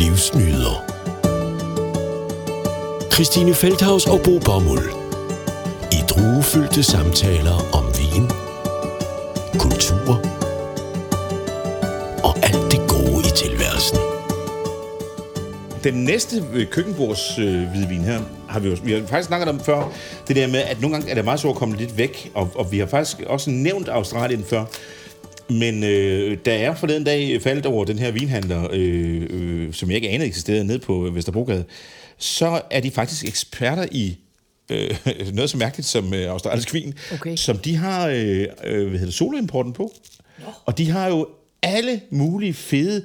livsnyder. Christine Feldhaus og Bo Bommel. I druefyldte samtaler om vin, kultur og alt det gode i tilværelsen. Den næste øh, køkkenbords øh, hvidvin her, har vi jo vi har faktisk snakket om før, det der med, at nogle gange er det meget svært at komme lidt væk, og, og vi har faktisk også nævnt Australien før. Men øh, da jeg forleden dag faldt over den her vinhandler, øh, øh, som jeg ikke anede eksisterede ned på Vesterbrogade, så er de faktisk eksperter i øh, noget så mærkeligt som øh, australsk vin, Okay. som de har øh, øh, hvad hedder det, soloimporten på. Og de har jo alle mulige fede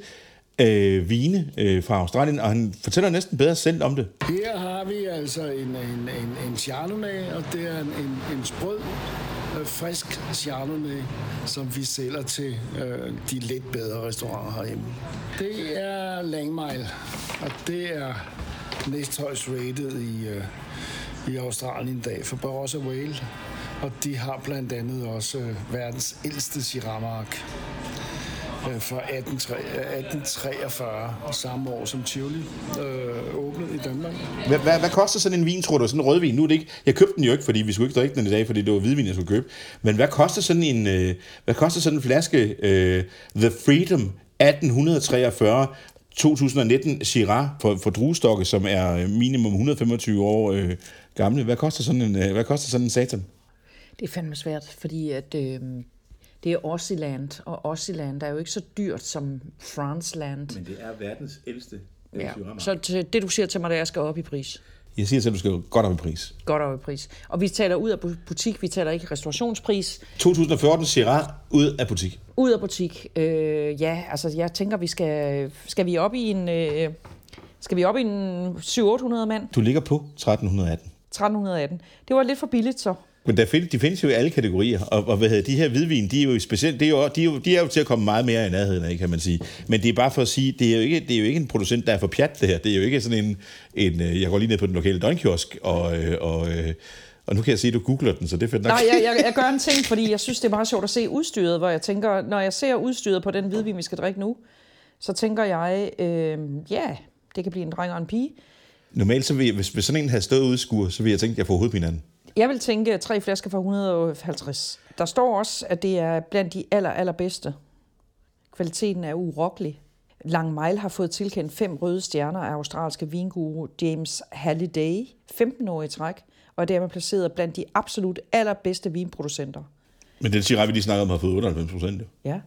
øh, vine øh, fra Australien, og han fortæller næsten bedre selv om det. Her har vi altså en, en, en, en Chardonnay, og det er en, en, en sprød, øh, frisk Chardonnay, som vi sælger til øh, de lidt bedre restauranter herhjemme. Det er Langmile, og det er næsthøjst rated i, øh, i Australien i dag for Barossa Whale. Og de har blandt andet også øh, verdens ældste Shiraz-mark fra 18, 1843, samme år som Tivoli øh, åbnede i Danmark. Hvad, hvad, hvad koster sådan en vin, tror du? Sådan en rødvin? Nu er det ikke, jeg købte den jo ikke, fordi vi skulle ikke drikke den i dag, fordi det var hvidvin, jeg skulle købe. Men hvad koster sådan en, øh, hvad koster sådan en flaske øh, The Freedom 1843 2019 Shiraz for, for druestokke, som er øh, minimum 125 år øh, gamle. Hvad koster sådan en, øh, hvad koster sådan en satan? Det er fandme svært, fordi at, øh, det er Aussiland, og Aussiland er jo ikke så dyrt som Franceland. Men det er verdens ældste Ja. Så til, det, du siger til mig, det er, at jeg skal op i pris. Jeg siger til, at du skal godt op i pris. Godt op i pris. Og vi taler ud af bu- butik, vi taler ikke restaurationspris. 2014 Shiraz ud af butik. Ud af butik. Øh, ja, altså jeg tænker, vi skal, skal vi op i en... Øh, skal vi op i en 700-800 mand? Du ligger på 1318. 1318. Det var lidt for billigt så. Men der find, de findes jo i alle kategorier, og, og hvad hedder, de her hvidvin, de er jo specielt, det er jo, de, er jo, de er jo til at komme meget mere i nærheden af, kan man sige. Men det er bare for at sige, det er jo ikke, det er jo ikke en producent, der er for pjat det her. Det er jo ikke sådan en, en øh, jeg går lige ned på den lokale døgnkiosk, og, øh, og, øh, og nu kan jeg se, at du googler den, så det er fedt nok. Nej, jeg, jeg, jeg gør en ting, fordi jeg synes, det er meget sjovt at se udstyret, hvor jeg tænker, når jeg ser udstyret på den hvidvin, vi skal drikke nu, så tænker jeg, øh, ja, det kan blive en dreng og en pige. Normalt, så vil jeg, hvis, hvis sådan en havde stået ude i skur, så ville jeg tænke, at jeg får hinanden. Jeg vil tænke tre flasker for 150. Der står også, at det er blandt de aller, allerbedste. Kvaliteten er urokkelig. Lang Mile har fået tilkendt fem røde stjerner af australske vinguru James Halliday, 15 år i træk, og er dermed placeret blandt de absolut allerbedste vinproducenter. Men den Shiraz, vi lige snakkede om, har fået 98 procent. Ja.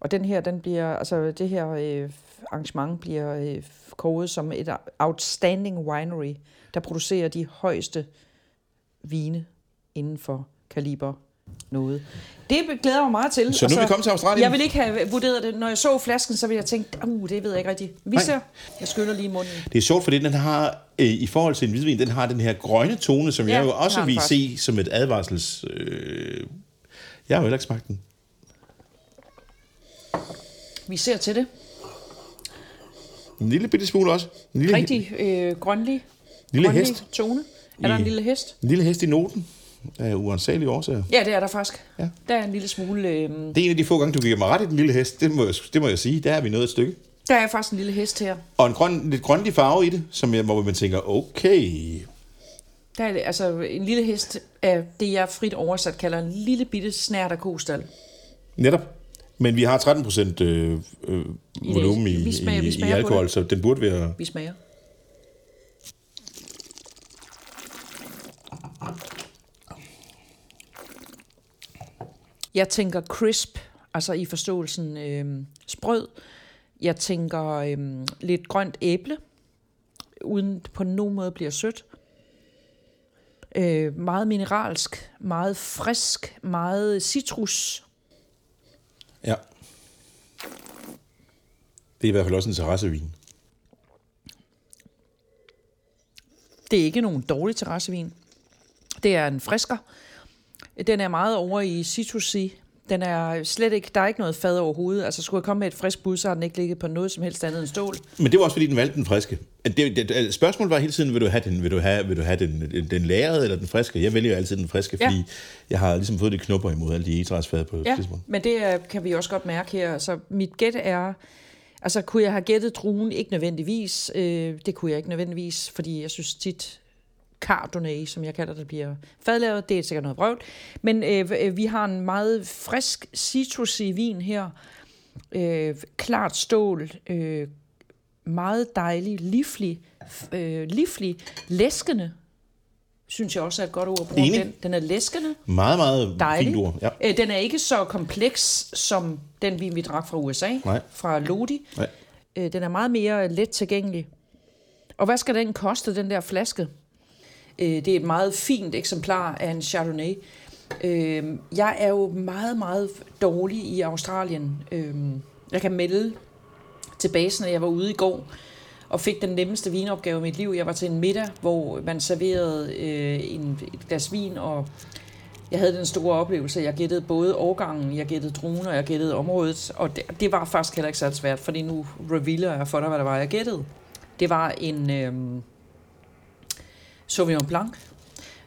Og den her, den bliver, altså det her øh, arrangement bliver øh, som et outstanding winery, der producerer de højeste vine inden for kaliber noget. Det glæder jeg mig meget til. Så nu er vi kommet til Australien. Jeg vil ikke have vurderet det. Når jeg så flasken, så ville jeg tænke, uh, det ved jeg ikke rigtigt. Vi ser. Jeg skyller lige munden. Det er sjovt, fordi den har, øh, i forhold til en hvidvin, den har den her grønne tone, som Ja, jeg jo også vil se som et advarsels... Øh, jeg har jo heller ikke smagt den. Vi ser til det. En lille bitte smule også. En lille, Rigtig øh, grønlig, Lille grønlig hest. tone. Er der I- en lille hest? en lille hest i noten af uansagelige årsager. Ja, det er der faktisk. Ja. Der er en lille smule... Øh, Det er en af de få gange, du giver mig ret i den lille hest. Det må jeg, det må jeg sige. Der er vi nået et stykke. der er faktisk en lille hest her. Og en grøn, lidt grønlig farve i det, som jeg, hvor man tænker, okay. Der er altså en lille hest af det, jeg frit oversat kalder en lille bitte snært af kostal. Netop. Men vi har 13 procent øh, øh, volumen i, Vi smager- vi i, i smager på alkohol, så den burde være... Vi smager. Jeg tænker crisp, altså i forståelsen øh, sprød. Jeg tænker øh, lidt grønt æble, uden på nogen måde bliver sødt. Øh, meget mineralsk, meget frisk, meget citrus. Ja. Det er i hvert fald også en terrassevin. Det er ikke nogen dårlig terrassevin. Det er en frisker. Den er meget over i citrusy. Den er slet ikke, der er ikke noget fad overhovedet. Altså skulle jeg komme med et frisk bud, så har den ikke ligget på noget som helst andet end stål. Men det var også, fordi den valgte den friske. Det, det, det, spørgsmålet var hele tiden, vil du have den, vil du have, vil du have den, den lærede eller den friske? Jeg vælger jo altid den friske, Ja. fordi jeg har ligesom fået det knupper imod alle de etræsfad på Ja, tidspunkt. men det øh, kan vi også godt mærke her. Så mit gæt er, Altså, kunne jeg have gættet druen? Ikke nødvendigvis. Øh, det kunne jeg ikke nødvendigvis, fordi jeg synes tit, Chardonnay, som jeg kalder det, bliver fadlavet. Det er sikkert noget brøvl. Men øh, øh, vi har en meget frisk citrusy vin her. Øh, klart stål. Øh, meget dejlig, livlig, øh, livlig, læskende, synes jeg også er et godt ord at bruge. Den, den er læskende, Meget, meget dejlig. fint ord. Ja. Øh, den er ikke så kompleks som den vin, vi drak fra USA, Nej. fra Lodi. Nej. Øh, den er meget mere let tilgængelig. Og hvad skal den koste, den der flaske? Øh, det er et meget fint eksemplar af en Chardonnay. Øh, jeg er jo meget, meget dårlig i Australien. Øh, jeg kan melde til basen, at jeg var ude i går og fik den nemmeste vinopgave i mit liv. Jeg var til en middag, hvor man serverede øh, en, et glas vin, og jeg havde den store oplevelse. Jeg gættede både årgangen, jeg gættede druen, og jeg gættede området. Og det, det var faktisk heller ikke så svært, fordi nu revealer jeg for dig, hvad det var, jeg gættede. Det var en øh, Sauvignon Blanc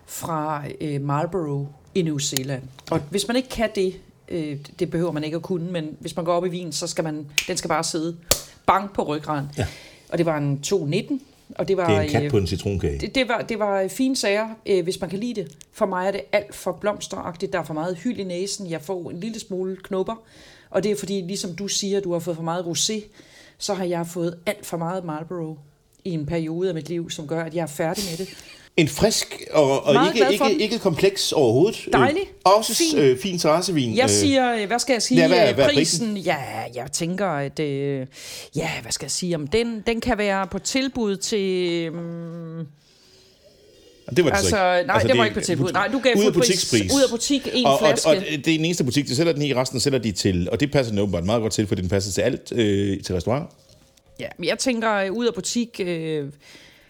fra øh, Marlborough i New Zealand. Og hvis man ikke kan det, øh, det behøver man ikke at kunne, men hvis man går op i vin, så skal man, den skal bare sidde bang på ryggraden. Ja. Og det var en 219, og det var... Det er en kat øh, på en citronkage. det, det, var, det var fine sager, øh, hvis man kan lide det. For mig er det alt for blomsteragtigt. Der er for meget hyld i næsen. Jeg får en lille smule knopper. Og det er fordi, ligesom du siger, du har fået for meget rosé, så har jeg fået alt for meget Marlboro i en periode af mit liv, som gør, at jeg er færdig med det. En frisk og, og Meget ikke, ikke, ikke kompleks overhovedet. Dejlig. Øh, også Fin. øh, fin terrassevin. Jeg Øh, siger, øh, hvad skal jeg sige? Ja, hvad øh, hvad er prisen? Ja, jeg tænker, at... Øh, ja, hvad skal jeg sige om den? Den kan være på tilbud til... Um, Det var det så altså, ikke. nej, det var ikke på tilbud. Nej, du gav Ud af butikspris. Ud af butik, en og, og, flaske. og, det er den eneste butik, der sælger den i, resten sælger de til, og det passer den åbenbart meget godt til, for den passer til alt, øh, til restaurant. Ja, men jeg tænker, øh, ud af butik... Øh,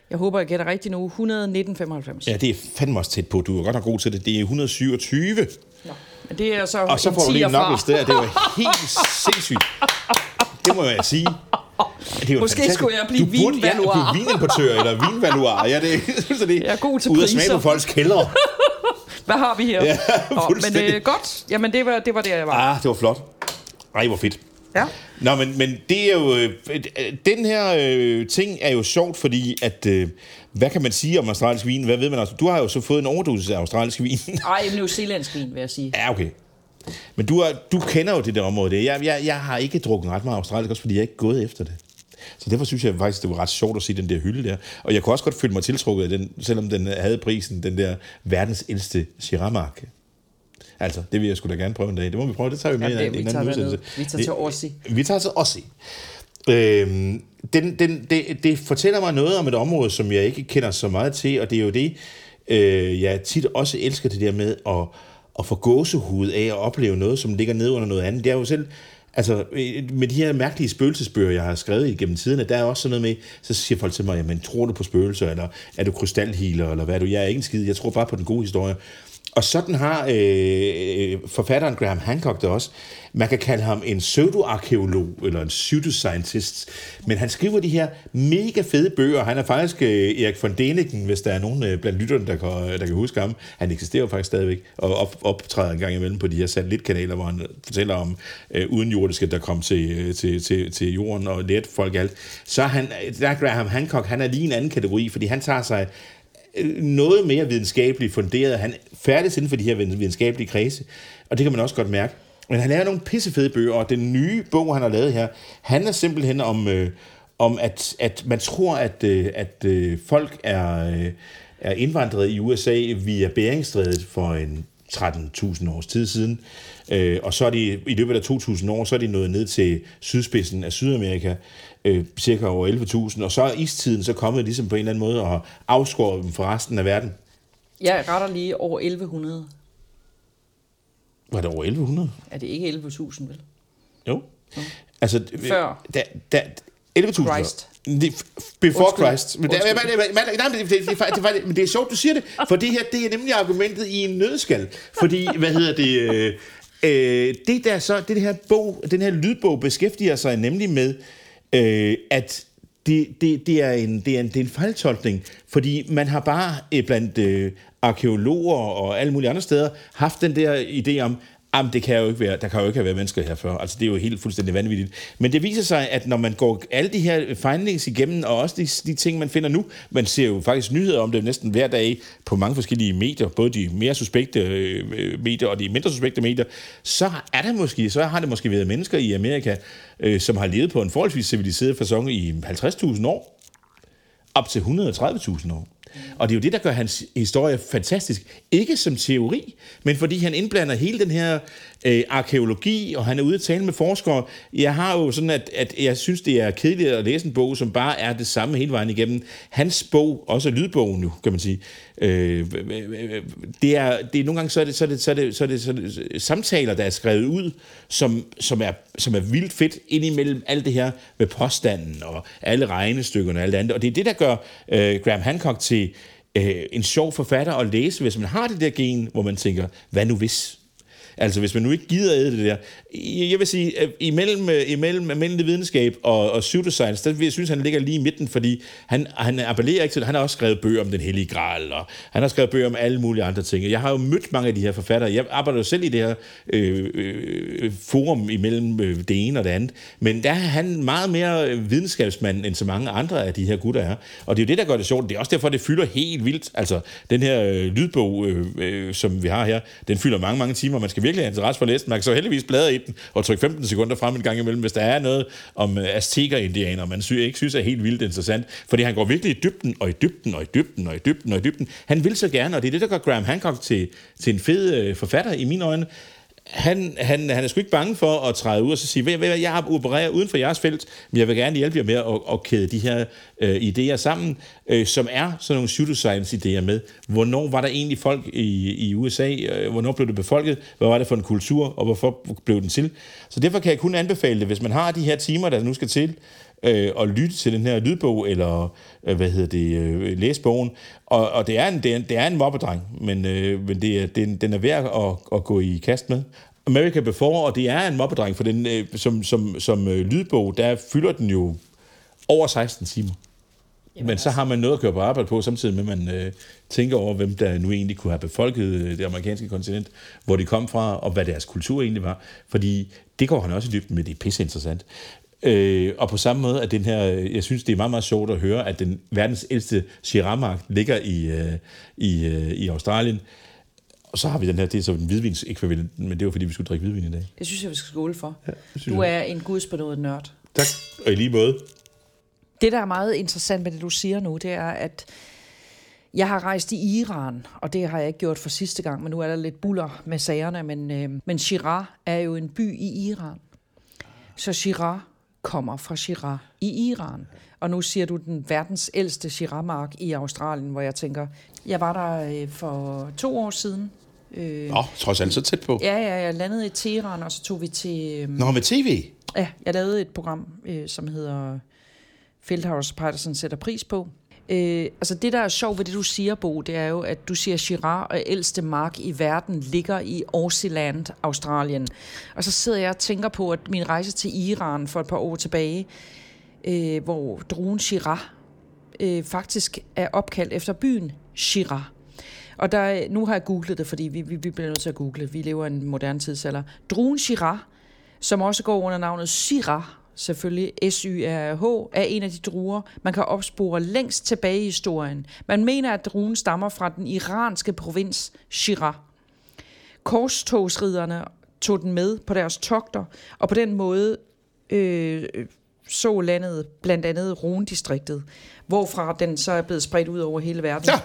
jeg håber, jeg gætter rigtigt nu. 119,95. Ja, det er fandme også tæt på. Du er godt nok god til det. Det er 127. Nå, men det er så Og så får du lige en knuckles der. Det var helt sindssygt. Det må jeg sige. Det er Måske fantastisk. skulle jeg blive du burde, ja, vinvaluar. blive vinimportør eller vinvaluar. Ja, det, så det, Jeg er god til Ud at smage priser. på folks kældre. Hvad har vi her? Ja, Nå, men øh, godt. Jamen, det var, det var det, jeg var. Ah, det var flot. Ej, hvor fedt. Ja. Nå, men, men det er jo... Øh, øh, den her øh, ting er jo sjovt, fordi at... Øh, hvad kan man sige om australsk vin? Hvad ved man også? Du har jo så fået en overdosis af australsk vin. Ej, New Zealandsk vin, vil jeg sige. ja, okay. Men du, er, du kender jo det der område. der. Jeg, jeg, jeg har ikke drukket ret meget australsk, også fordi jeg er ikke gået efter det. Så derfor synes jeg faktisk, det var ret sjovt at se den der hylde der. Og jeg kunne også godt føle mig tiltrukket af den, selvom den havde prisen, den der verdens ældste Chiramark. Altså, det vil jeg sgu da gerne prøve en dag. Det må vi prøve, det tager vi med Ja, det- en, vi en anden udsendelse. Vi tager til Aussie. Vi tager til Aussie. Øhm, den, den, det, det fortæller mig noget om et område, som jeg ikke kender så meget til, og det er jo det, øh, jeg tit også elsker det der med at, at få gåsehud af at opleve noget, som ligger nede under noget andet. Det er jo selv, altså øh, med de her mærkelige spøgelsesbøger, jeg har skrevet igennem tiderne, der er også sådan noget med, så siger folk til mig, jamen tror du på spøgelser, eller er du krystalhealer, eller hvad er du? Jeg er ikke en skid, jeg tror bare på den gode historie. Og sådan har øh, øh, forfatteren Graham Hancock det også. Man kan kalde ham en pseudoarkeolog eller en pseudoscientist. Men han skriver de her mega fede bøger. Han er faktisk øh, Erik von Däniken, hvis der er nogen øh, blandt lytterne, der kan, der kan huske ham. Han eksisterer jo faktisk stadigvæk og op, optræder en gang imellem på de her satellitkanaler, hvor han øh, fortæller om øh, udenjordiske, der kom til, øh, til, til, til jorden og let folk alt. Så er han, øh, der er Graham Hancock, han er lige en anden kategori, fordi han tager sig noget mere videnskabeligt funderet. Han færdes inden for de her videnskabelige kredse, og det kan man også godt mærke. Men han laver nogle pissefede bøger, og den nye bog, han har lavet her, handler simpelthen om, øh, om at, at man tror, at, øh, at øh, folk er, øh, er indvandret i USA via Beringstrædet for en 13.000 års tid siden. Øh, og så er de i løbet af 2.000 år, så er de nået ned til sydspidsen af Sydamerika, øh, cirka over 11.000, og så er istiden så kommet ligesom på en eller anden måde og afskåret dem fra resten af verden. Jeg retter lige over 1100. Var det over 1100? Er det ikke 11.000, vel? Jo. Altså, Før. Da, da, 11.000. Christ. Det- Before Undskyld. Christ. Men, der, men, men, men, men det, det, det, det, det, men det er sjovt, du siger det, for det her, det er nemlig argumentet i en nødskal. Fordi, hvad hedder det, øh, øh, det der så, det her bog, den her lydbog beskæftiger sig nemlig med, øh, at det, det, det, er en, det, er en, det er en fejltolkning, fordi man har bare øh, blandt øh, arkeologer og alle mulige andre steder haft den der idé om, Jamen, det kan jo ikke være, der kan jo ikke have været mennesker her før. Altså, det er jo helt fuldstændig vanvittigt. Men det viser sig, at når man går alle de her findings igennem, og også de, de ting, man finder nu, man ser jo faktisk nyheder om det næsten hver dag på mange forskellige medier, både de mere suspekte øh, medier og de mindre suspekte medier, så er der måske, så har det måske været mennesker i Amerika, øh, som har levet på en forholdsvis civiliseret fasong i 50.000 år, op til 130.000 år. Og det er jo det, der gør hans historie fantastisk. Ikke som teori, men fordi han indblander hele den her øh, arkeologi, og han er ude at tale med forskere. Jeg har jo sådan, at, at jeg synes, det er kedeligt at læse en bog, som bare er det samme hele vejen igennem. Hans bog, også lydbogen nu, kan man sige, øh, det, er, det er nogle gange, så er det, så er det, så er det, så er det, så er det samtaler, der er skrevet ud, som, som, er, som er vildt fedt indimellem alt det her med påstanden og alle regnestykkerne og alt det andet. Og det er det, der gør øh, Graham Hancock til øh, en sjov forfatter at læse, hvis man har det der gen, hvor man tænker, hvad nu hvis? Altså, hvis man nu ikke gider æde det der. Jeg vil sige, at imellem, øh, imellem almindelig videnskab og, og pseudoscience, der jeg synes han ligger lige i midten, fordi han, han appellerer ikke til Han har også skrevet bøger om den hellige gral, og han har skrevet bøger om alle mulige andre ting. Jeg har jo mødt mange af de her forfattere. Jeg arbejder jo selv i det her øh, øh, forum imellem øh, det ene og det andet. Men der er han meget mere videnskabsmand, end så mange andre af de her gutter er. Og det er jo det, der gør det sjovt. Det er også derfor, det fylder helt vildt. Altså, den her øh, lydbog, øh, øh, som vi har her, den fylder mange, mange timer. Man skal virkelig have interesse for at læse den. Man kan så heldigvis bladre i den og trykke 15 sekunder frem en gang imellem, hvis der er noget om øh, azteker-indianer, man sy- ikke synes er helt vildt interessant. Fordi han går virkelig i dybden, og i dybden, og i dybden, og i dybden, og i dybden. Han vil så gerne, og det er det, der gør Graham Hancock til, til en fed øh, forfatter i mine øjne han, han, han er sgu ikke bange for at træde ud og så sige, ved, ved, jeg opererer uden for jeres felt, men jeg vil gerne hjælpe jer med at, at kæde de her øh, idéer sammen, øh, som er sådan nogle pseudoscience-idéer med. Hvornår var der egentlig folk i, i USA? Øh, hvornår blev det befolket? Hvad var det for en kultur? Og hvorfor blev den til? Så derfor kan jeg kun anbefale det, hvis man har de her timer, der nu skal til, øh, og lytte til den her lydbog, eller øh, hvad hedder det, øh, læse bogen. Og, og det, er en, det, er, det er en mobbedreng, men, øh, men det er, den, den er værd at, at gå i kast med. America Before, og det er en mobbedreng, for den, øh, som, som, som øh, lydbog, der fylder den jo over 16 timer. Jamen Men så altså- har man noget at køre på arbejde på, samtidig med, at man øh, tænker over, hvem der nu egentlig kunne have befolket øh, det amerikanske kontinent, hvor de kom fra, og hvad deres kultur egentlig var. Fordi det går han også i dybden med, det er pisse interessant. Øh, og på samme måde, at den her, jeg synes, det er meget, meget sjovt at høre, at den verdens ældste Shiraz-mark ligger i, øh, i, øh, i Australien. Og så har vi den her, det er så en hvidvins ekvivalent, men det var fordi, vi skulle drikke hvidvin i dag. Det synes jeg, vi skal skåle for. Ja, du er en gudsbenået nørd. Tak, og i lige måde. Det, der er meget interessant med det, du siger nu, det er, at jeg har rejst i Iran, og det har jeg ikke gjort for sidste gang, men nu er der lidt buller med sagerne, men, øh, men Shiraz er jo en by i Iran. Så Shiraz kommer fra Shiraz i Iran. Og nu siger du den verdens ældste Shiraz-mark i Australien, hvor jeg tænker, jeg var der øh, for to år siden. Øh, Nå, trods alt så tæt på. Ja, ja, jeg landede i Teheran, og så tog vi til... Øh, Nå, med tv? Ja, jeg lavede et program, øh, som hedder Feldhaus Petersen sætter pris på. Øh, altså det, der er sjovt ved det, du siger, Bo, det er jo, at du siger, Shiraz og ældste mark i verden ligger i Aussiland, Australien. Og så sidder jeg og tænker på, at min rejse til Iran for et par år tilbage, øh, hvor druen Shiraz øh, faktisk er opkaldt efter byen Shiraz. Og der, nu har jeg googlet det, fordi vi, vi, vi bliver nødt til at google. Vi lever i en moderne tidsalder. Druen Shiraz, som også går under navnet Shiraz, selvfølgelig SYRH, er en af de druer, man kan opspore længst tilbage i historien. Man mener, at druen stammer fra den iranske provins Shiraz. Korstogsriderne tog den med på deres togter, og på den måde øh, så landet blandt andet Rhone-distriktet, hvorfra den så er blevet spredt ud over hele verden. Ja,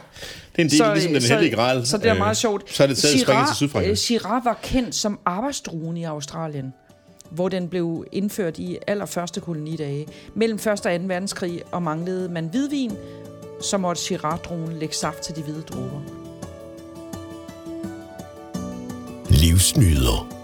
det er en del så, ligesom den så, hellige gral. Så det er meget sjovt. Så er det taget Shiraz, til Sydfrankrig. Shiraz var kendt som arbejdsdruen i Australien hvor den blev indført i allerførste kolonidage. Mellem 1. og 2. verdenskrig og manglede man hvidvin, så måtte Shiraz-druen lægge saft til de hvide druer. Livsnyder